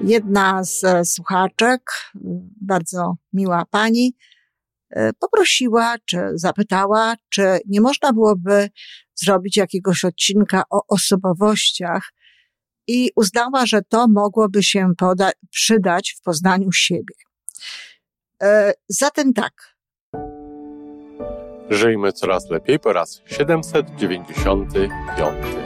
Jedna z e, słuchaczek, bardzo miła pani, e, poprosiła, czy zapytała, czy nie można byłoby zrobić jakiegoś odcinka o osobowościach i uznała, że to mogłoby się poda- przydać w poznaniu siebie. E, zatem tak. Żyjmy coraz lepiej po raz 795.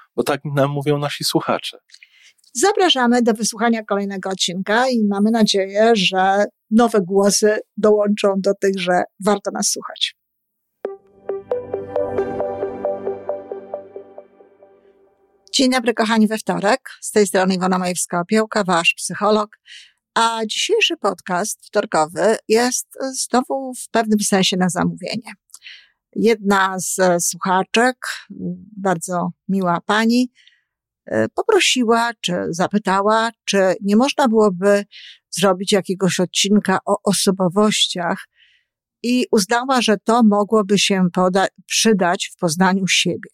bo tak nam mówią nasi słuchacze. Zapraszamy do wysłuchania kolejnego odcinka i mamy nadzieję, że nowe głosy dołączą do tych, że warto nas słuchać. Dzień dobry, kochani, we wtorek. Z tej strony Iwona Majewska-Opiełka, wasz psycholog. A dzisiejszy podcast wtorkowy jest znowu w pewnym sensie na zamówienie. Jedna z słuchaczek, bardzo miła pani, poprosiła, czy zapytała, czy nie można byłoby zrobić jakiegoś odcinka o osobowościach i uznała, że to mogłoby się poda- przydać w poznaniu siebie.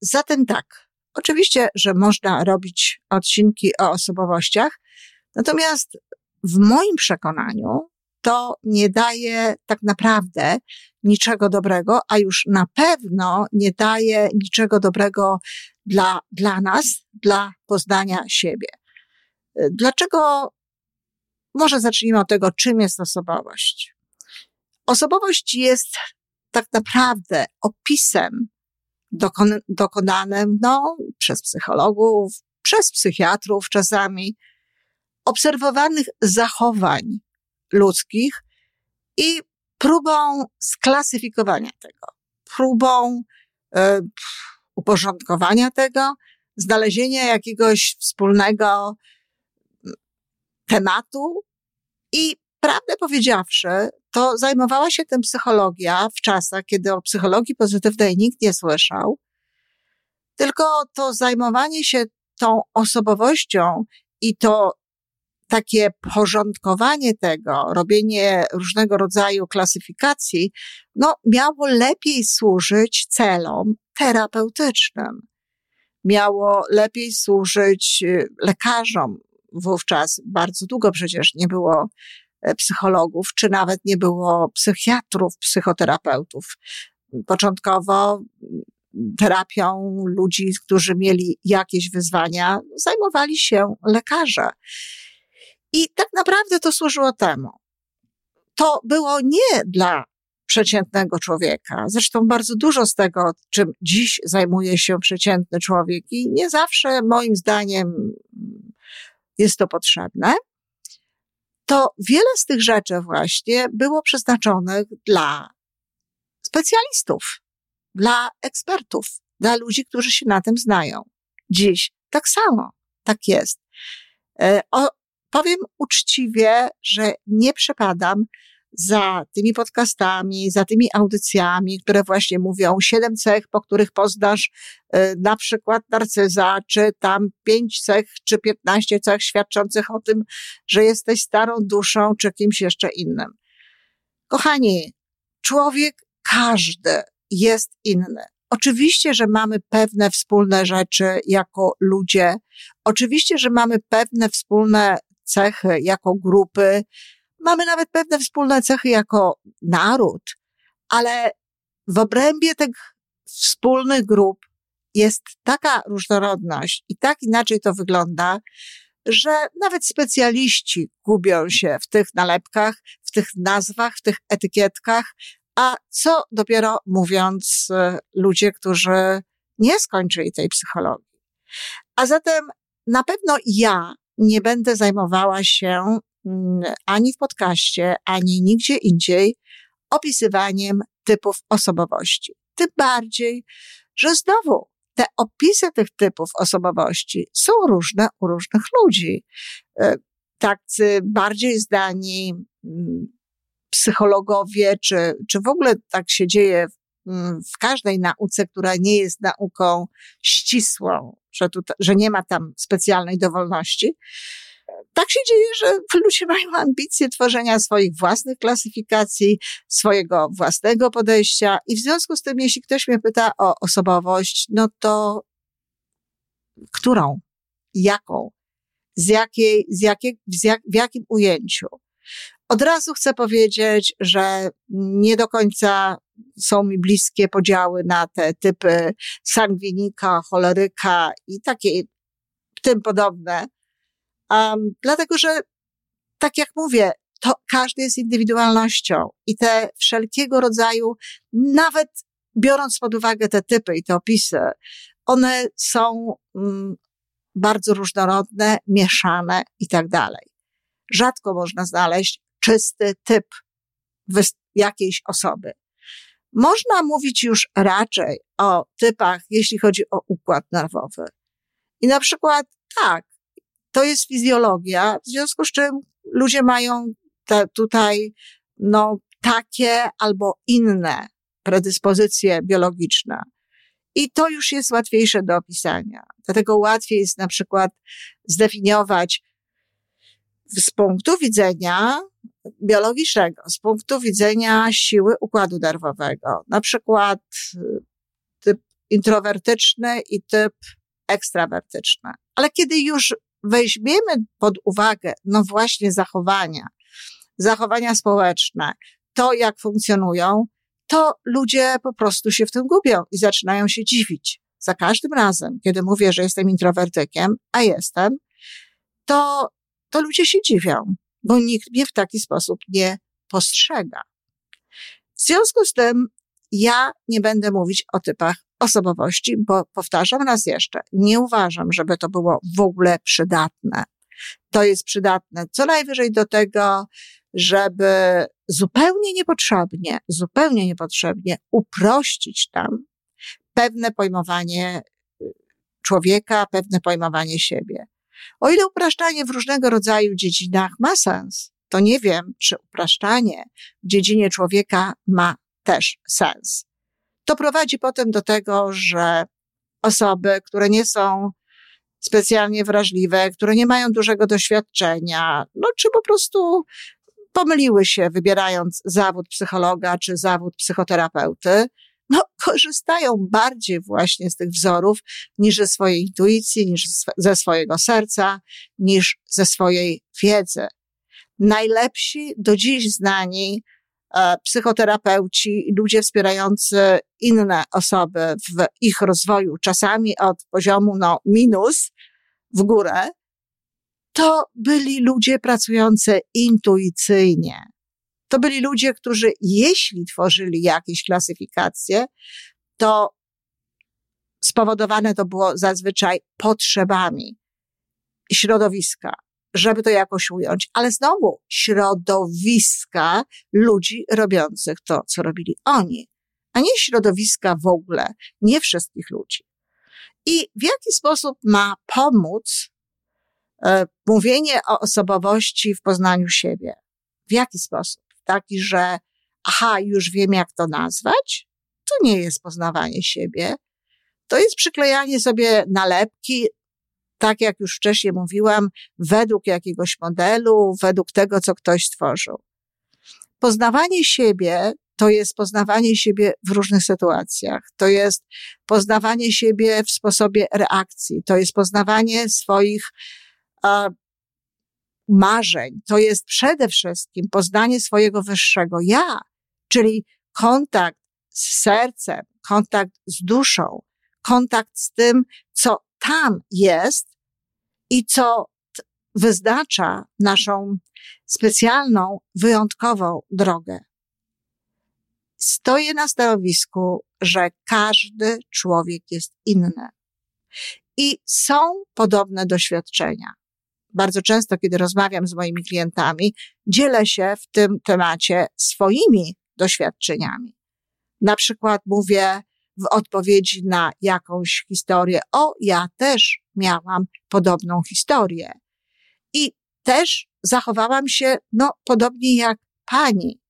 Zatem tak, oczywiście, że można robić odcinki o osobowościach, natomiast w moim przekonaniu to nie daje tak naprawdę niczego dobrego, a już na pewno nie daje niczego dobrego dla, dla nas, dla poznania siebie. Dlaczego? Może zacznijmy od tego, czym jest osobowość. Osobowość jest tak naprawdę opisem dokon, dokonanym no, przez psychologów, przez psychiatrów czasami, obserwowanych zachowań ludzkich i próbą sklasyfikowania tego, próbą y, uporządkowania tego, znalezienia jakiegoś wspólnego tematu i prawdę powiedziawszy, to zajmowała się tym psychologia w czasach, kiedy o psychologii pozytywnej nikt nie słyszał, tylko to zajmowanie się tą osobowością i to takie porządkowanie tego, robienie różnego rodzaju klasyfikacji, no, miało lepiej służyć celom terapeutycznym. Miało lepiej służyć y, lekarzom. Wówczas bardzo długo przecież nie było e, psychologów, czy nawet nie było psychiatrów, psychoterapeutów. Początkowo mm, terapią ludzi, którzy mieli jakieś wyzwania, zajmowali się lekarze. I tak naprawdę to służyło temu. To było nie dla przeciętnego człowieka. Zresztą bardzo dużo z tego, czym dziś zajmuje się przeciętny człowiek i nie zawsze moim zdaniem jest to potrzebne, to wiele z tych rzeczy właśnie było przeznaczonych dla specjalistów, dla ekspertów, dla ludzi, którzy się na tym znają. Dziś tak samo, tak jest. E, o, powiem uczciwie, że nie przepadam za tymi podcastami, za tymi audycjami, które właśnie mówią siedem cech, po których poznasz y, na przykład narcyza, czy tam pięć cech, czy piętnaście cech świadczących o tym, że jesteś starą duszą, czy kimś jeszcze innym. Kochani, człowiek każdy jest inny. Oczywiście, że mamy pewne wspólne rzeczy jako ludzie. Oczywiście, że mamy pewne wspólne cechy jako grupy, mamy nawet pewne wspólne cechy jako naród, ale w obrębie tych wspólnych grup jest taka różnorodność i tak inaczej to wygląda, że nawet specjaliści gubią się w tych nalepkach, w tych nazwach, w tych etykietkach, a co dopiero mówiąc e, ludzie, którzy nie skończyli tej psychologii. A zatem na pewno ja nie będę zajmowała się mm, ani w podcaście, ani nigdzie indziej opisywaniem typów osobowości. Tym bardziej, że znowu te opisy tych typów osobowości są różne u różnych ludzi. E, tacy bardziej zdani mm, psychologowie, czy, czy w ogóle tak się dzieje w każdej nauce, która nie jest nauką ścisłą, że, tu, że nie ma tam specjalnej dowolności. Tak się dzieje, że ludzie mają ambicje tworzenia swoich własnych klasyfikacji, swojego własnego podejścia i w związku z tym, jeśli ktoś mnie pyta o osobowość, no to którą? Jaką? Z jakiej, z jakiej, z jak, w jakim ujęciu? Od razu chcę powiedzieć, że nie do końca są mi bliskie podziały na te typy sangwinika, choleryka i takie tym podobne. Um, dlatego, że tak jak mówię, to każdy jest indywidualnością i te wszelkiego rodzaju, nawet biorąc pod uwagę te typy i te opisy, one są mm, bardzo różnorodne, mieszane i tak dalej. Rzadko można znaleźć czysty typ jakiejś osoby. Można mówić już raczej o typach, jeśli chodzi o układ nerwowy. I na przykład tak, to jest fizjologia, w związku z czym ludzie mają te tutaj, no, takie albo inne predyspozycje biologiczne. I to już jest łatwiejsze do opisania. Dlatego łatwiej jest na przykład zdefiniować z punktu widzenia biologicznego, z punktu widzenia siły układu nerwowego, na przykład y, typ introwertyczny i typ ekstrawertyczny. Ale kiedy już weźmiemy pod uwagę, no właśnie zachowania, zachowania społeczne, to jak funkcjonują, to ludzie po prostu się w tym gubią i zaczynają się dziwić. Za każdym razem, kiedy mówię, że jestem introwertykiem, a jestem, to, to ludzie się dziwią, bo nikt mnie w taki sposób nie postrzega. W związku z tym ja nie będę mówić o typach osobowości, bo powtarzam raz jeszcze, nie uważam, żeby to było w ogóle przydatne. To jest przydatne co najwyżej do tego, żeby zupełnie niepotrzebnie, zupełnie niepotrzebnie uprościć tam pewne pojmowanie y, człowieka, pewne pojmowanie siebie. O ile upraszczanie w różnego rodzaju dziedzinach ma sens, to nie wiem, czy upraszczanie w dziedzinie człowieka ma też sens. To prowadzi potem do tego, że osoby, które nie są specjalnie wrażliwe, które nie mają dużego doświadczenia, no czy po prostu pomyliły się wybierając zawód psychologa czy zawód psychoterapeuty, no, korzystają bardziej właśnie z tych wzorów niż ze swojej intuicji, niż ze swojego serca, niż ze swojej wiedzy. Najlepsi do dziś znani e, psychoterapeuci, ludzie wspierający inne osoby w ich rozwoju, czasami od poziomu no, minus w górę, to byli ludzie pracujący intuicyjnie. To byli ludzie, którzy jeśli tworzyli jakieś klasyfikacje, to spowodowane to było zazwyczaj potrzebami środowiska, żeby to jakoś ująć, ale znowu środowiska ludzi robiących to, co robili oni, a nie środowiska w ogóle, nie wszystkich ludzi. I w jaki sposób ma pomóc E, mówienie o osobowości w poznaniu siebie. W jaki sposób? Taki, że aha, już wiem jak to nazwać? To nie jest poznawanie siebie. To jest przyklejanie sobie nalepki, tak jak już wcześniej mówiłam, według jakiegoś modelu, według tego, co ktoś stworzył. Poznawanie siebie to jest poznawanie siebie w różnych sytuacjach. To jest poznawanie siebie w sposobie reakcji. To jest poznawanie swoich marzeń. To jest przede wszystkim poznanie swojego wyższego ja, czyli kontakt z sercem, kontakt z duszą, kontakt z tym, co tam jest i co wyznacza naszą specjalną, wyjątkową drogę. Stoję na stanowisku, że każdy człowiek jest inny. I są podobne doświadczenia bardzo często, kiedy rozmawiam z moimi klientami, dzielę się w tym temacie swoimi doświadczeniami. Na przykład mówię, w odpowiedzi na jakąś historię. O, ja też miałam podobną historię. I też zachowałam się, no, podobnie jak pani.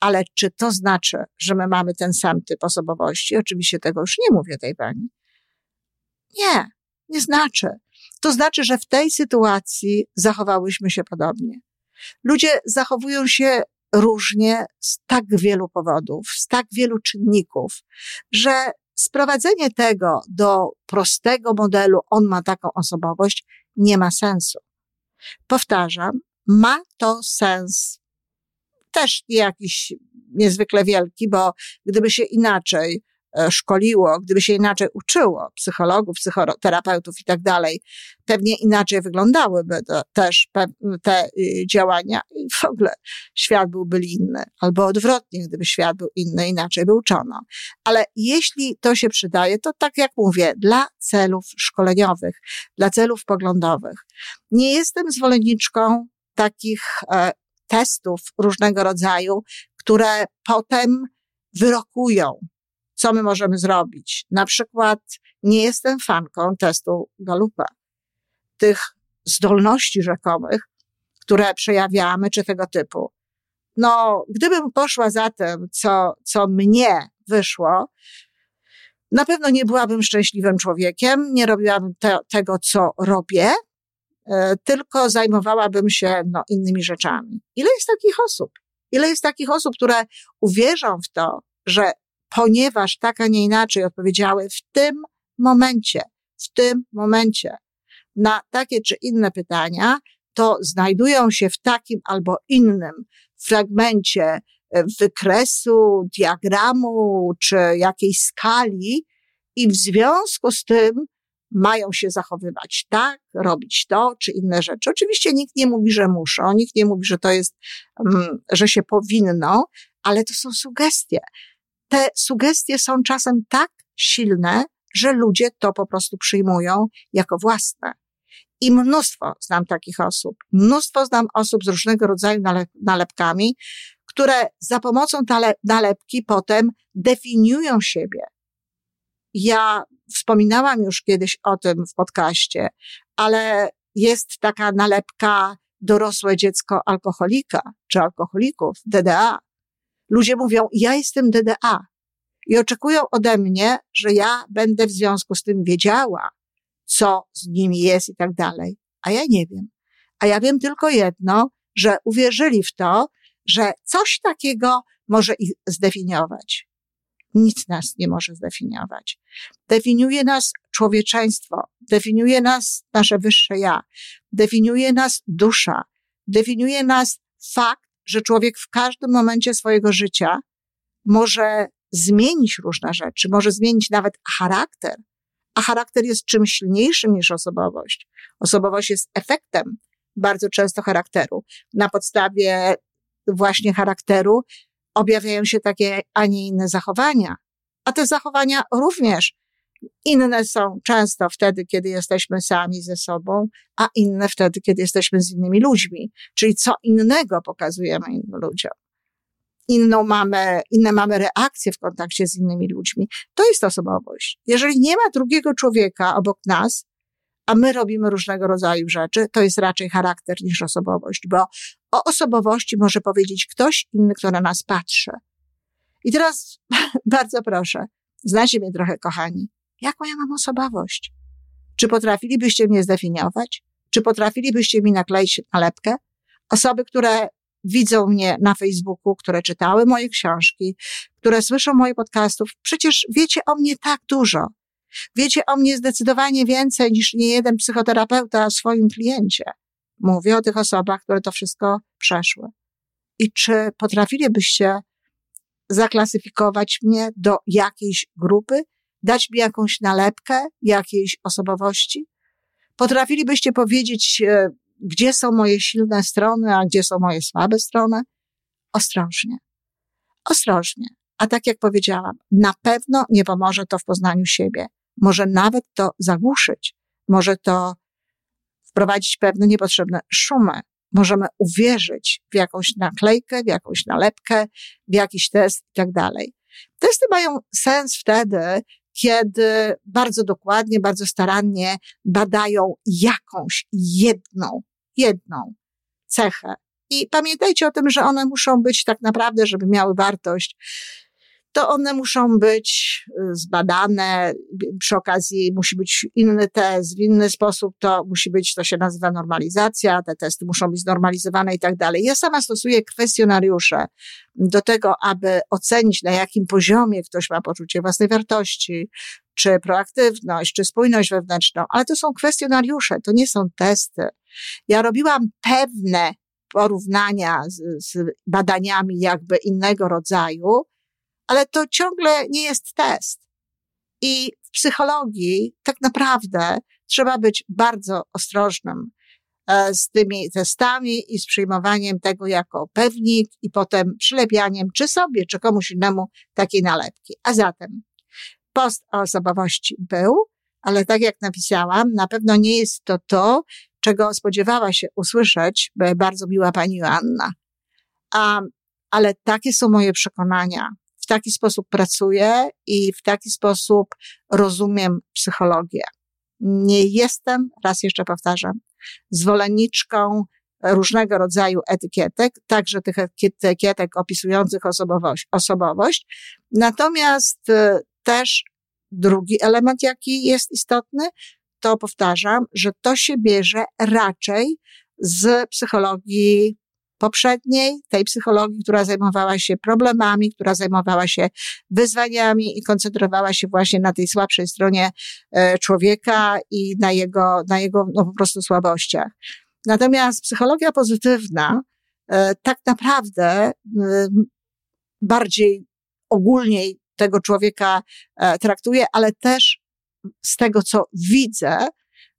Ale czy to znaczy, że my mamy ten sam typ osobowości? Oczywiście tego już nie mówię tej pani. Nie, nie znaczy. To znaczy, że w tej sytuacji zachowałyśmy się podobnie. Ludzie zachowują się różnie z tak wielu powodów, z tak wielu czynników, że sprowadzenie tego do prostego modelu, on ma taką osobowość, nie ma sensu. Powtarzam, ma to sens. Też nie jakiś niezwykle wielki, bo gdyby się inaczej szkoliło, gdyby się inaczej uczyło psychologów, psychoterapeutów i tak dalej, pewnie inaczej wyglądałyby to, też te y, działania i w ogóle świat byłby inny. Albo odwrotnie, gdyby świat był inny, inaczej by uczono. Ale jeśli to się przydaje, to tak jak mówię, dla celów szkoleniowych, dla celów poglądowych. Nie jestem zwolenniczką takich e, testów różnego rodzaju, które potem wyrokują co my możemy zrobić. Na przykład nie jestem fanką testu Galupa. Tych zdolności rzekomych, które przejawiamy, czy tego typu. No, gdybym poszła za tym, co, co mnie wyszło, na pewno nie byłabym szczęśliwym człowiekiem, nie robiłabym te, tego, co robię, e, tylko zajmowałabym się no, innymi rzeczami. Ile jest takich osób? Ile jest takich osób, które uwierzą w to, że ponieważ tak, a nie inaczej odpowiedziały w tym momencie, w tym momencie na takie czy inne pytania, to znajdują się w takim albo innym fragmencie e, wykresu, diagramu czy jakiejś skali i w związku z tym mają się zachowywać tak, robić to czy inne rzeczy. Oczywiście nikt nie mówi, że muszą, nikt nie mówi, że to jest, mm, że się powinno, ale to są sugestie te sugestie są czasem tak silne, że ludzie to po prostu przyjmują jako własne. I mnóstwo znam takich osób. Mnóstwo znam osób z różnego rodzaju nalepkami, które za pomocą nalepki potem definiują siebie. Ja wspominałam już kiedyś o tym w podcaście, ale jest taka nalepka dorosłe dziecko alkoholika czy alkoholików, DDA. Ludzie mówią, ja jestem DDA i oczekują ode mnie, że ja będę w związku z tym wiedziała, co z nimi jest i tak dalej. A ja nie wiem. A ja wiem tylko jedno, że uwierzyli w to, że coś takiego może ich zdefiniować. Nic nas nie może zdefiniować. Definiuje nas człowieczeństwo, definiuje nas nasze wyższe ja, definiuje nas dusza, definiuje nas fakt, że człowiek w każdym momencie swojego życia może zmienić różne rzeczy, może zmienić nawet charakter, a charakter jest czymś silniejszym niż osobowość. Osobowość jest efektem bardzo często charakteru. Na podstawie właśnie charakteru objawiają się takie, a nie inne zachowania. A te zachowania również inne są często wtedy, kiedy jesteśmy sami ze sobą, a inne wtedy, kiedy jesteśmy z innymi ludźmi. Czyli co innego pokazujemy innym ludziom. Inną mamy, inne mamy reakcje w kontakcie z innymi ludźmi. To jest osobowość. Jeżeli nie ma drugiego człowieka obok nas, a my robimy różnego rodzaju rzeczy, to jest raczej charakter niż osobowość, bo o osobowości może powiedzieć ktoś inny, kto na nas patrzy. I teraz bardzo proszę, znacie mnie trochę, kochani. Jaką ja mam osobowość? Czy potrafilibyście mnie zdefiniować? Czy potrafilibyście mi nakleić nalepkę? Osoby, które widzą mnie na Facebooku, które czytały moje książki, które słyszą moje podcastów, przecież wiecie o mnie tak dużo. Wiecie o mnie zdecydowanie więcej niż nie jeden psychoterapeuta o swoim kliencie. Mówię o tych osobach, które to wszystko przeszły. I czy potrafilibyście zaklasyfikować mnie do jakiejś grupy, dać mi jakąś nalepkę jakiejś osobowości? Potrafilibyście powiedzieć, e, gdzie są moje silne strony, a gdzie są moje słabe strony? Ostrożnie. Ostrożnie. A tak jak powiedziałam, na pewno nie pomoże to w poznaniu siebie. Może nawet to zagłuszyć. Może to wprowadzić pewne niepotrzebne szumy. Możemy uwierzyć w jakąś naklejkę, w jakąś nalepkę, w jakiś test i tak dalej. Testy mają sens wtedy, kiedy bardzo dokładnie, bardzo starannie badają jakąś jedną, jedną cechę. I pamiętajcie o tym, że one muszą być tak naprawdę, żeby miały wartość, to one muszą być y, zbadane. Przy okazji musi być inny test, w inny sposób to musi być, to się nazywa normalizacja, te testy muszą być znormalizowane i tak dalej. Ja sama stosuję kwestionariusze do tego, aby ocenić, na jakim poziomie ktoś ma poczucie własnej wartości, czy proaktywność, czy spójność wewnętrzną, ale to są kwestionariusze, to nie są testy. Ja robiłam pewne porównania z, z badaniami jakby innego rodzaju, ale to ciągle nie jest test. I w psychologii tak naprawdę trzeba być bardzo ostrożnym e, z tymi testami i z przyjmowaniem tego jako pewnik i potem przylepianiem czy sobie, czy komuś innemu takiej nalepki. A zatem post o osobowości był, ale tak jak napisałam, na pewno nie jest to to, czego spodziewała się usłyszeć bardzo miła pani Joanna. Um, ale takie są moje przekonania w taki sposób pracuję i w taki sposób rozumiem psychologię. Nie jestem, raz jeszcze powtarzam, zwolenniczką różnego rodzaju etykietek, także tych etykietek opisujących osobowość. osobowość. Natomiast e, też drugi element, jaki jest istotny, to powtarzam, że to się bierze raczej z psychologii poprzedniej, tej psychologii, która zajmowała się problemami, która zajmowała się wyzwaniami i koncentrowała się właśnie na tej słabszej stronie e, człowieka i na jego, na jego no, po prostu słabościach. Natomiast psychologia pozytywna e, tak naprawdę e, bardziej ogólniej tego człowieka traktuje, ale też z tego, co widzę,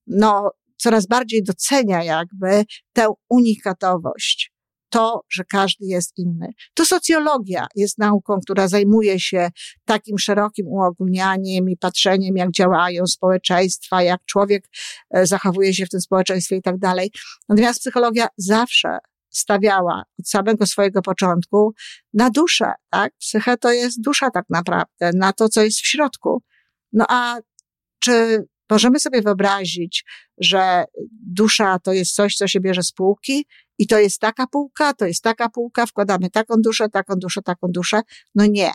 no, coraz bardziej docenia jakby tę unikatowość to, że każdy jest inny. To socjologia jest nauką, która zajmuje się takim szerokim uogólnianiem i patrzeniem, jak działają społeczeństwa, jak człowiek e, zachowuje się w tym społeczeństwie i tak dalej. Natomiast psychologia zawsze stawiała od samego swojego początku na duszę, tak? Psyche to jest dusza tak naprawdę, na to, co jest w środku. No a czy możemy sobie wyobrazić, że dusza to jest coś, co się bierze z półki i to jest taka półka, to jest taka półka, wkładamy taką duszę, taką duszę, taką duszę. No nie.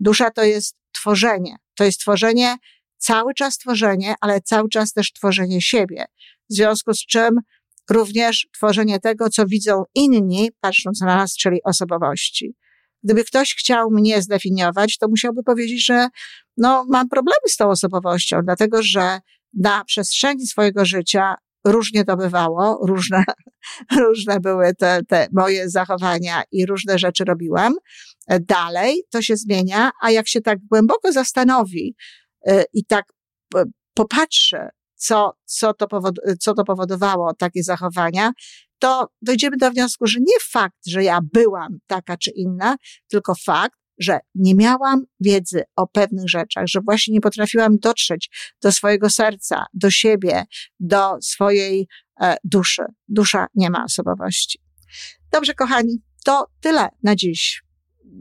Dusza to jest tworzenie. To jest tworzenie, cały czas tworzenie, ale cały czas też tworzenie siebie. W związku z czym również tworzenie tego, co widzą inni, patrząc na nas, czyli osobowości. Gdyby ktoś chciał mnie zdefiniować, to musiałby powiedzieć, że no, mam problemy z tą osobowością, dlatego że na przestrzeni swojego życia różnie to bywało, różne, różne były te, te moje zachowania i różne rzeczy robiłam. Dalej to się zmienia, a jak się tak głęboko zastanowi y, i tak popatrzy, co, co, to powod, co to powodowało takie zachowania, to dojdziemy do wniosku, że nie fakt, że ja byłam taka czy inna, tylko fakt, że nie miałam wiedzy o pewnych rzeczach, że właśnie nie potrafiłam dotrzeć do swojego serca, do siebie, do swojej e, duszy. Dusza nie ma osobowości. Dobrze, kochani, to tyle na dziś.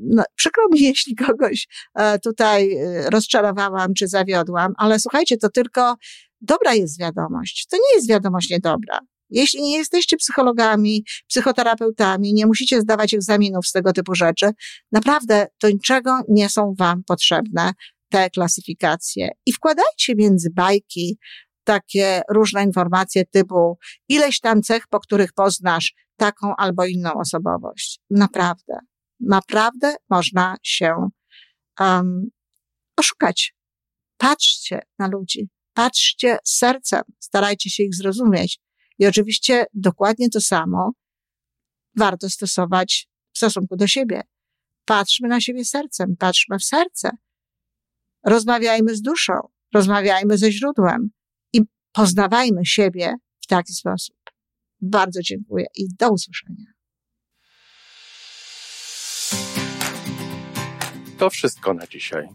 No, przykro mi, jeśli kogoś e, tutaj e, rozczarowałam czy zawiodłam, ale słuchajcie, to tylko dobra jest wiadomość. To nie jest wiadomość niedobra. Jeśli nie jesteście psychologami, psychoterapeutami, nie musicie zdawać egzaminów z tego typu rzeczy, naprawdę do niczego nie są Wam potrzebne te klasyfikacje. I wkładajcie między bajki takie różne informacje typu ileś tam cech, po których poznasz taką albo inną osobowość. Naprawdę, naprawdę można się um, oszukać. Patrzcie na ludzi, patrzcie sercem, starajcie się ich zrozumieć. I oczywiście dokładnie to samo warto stosować w stosunku do siebie. Patrzmy na siebie sercem, patrzmy w serce. Rozmawiajmy z duszą, rozmawiajmy ze źródłem i poznawajmy siebie w taki sposób. Bardzo dziękuję i do usłyszenia. To wszystko na dzisiaj.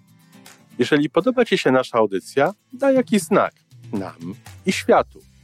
Jeżeli podoba Ci się nasza audycja, daj jakiś znak nam i światu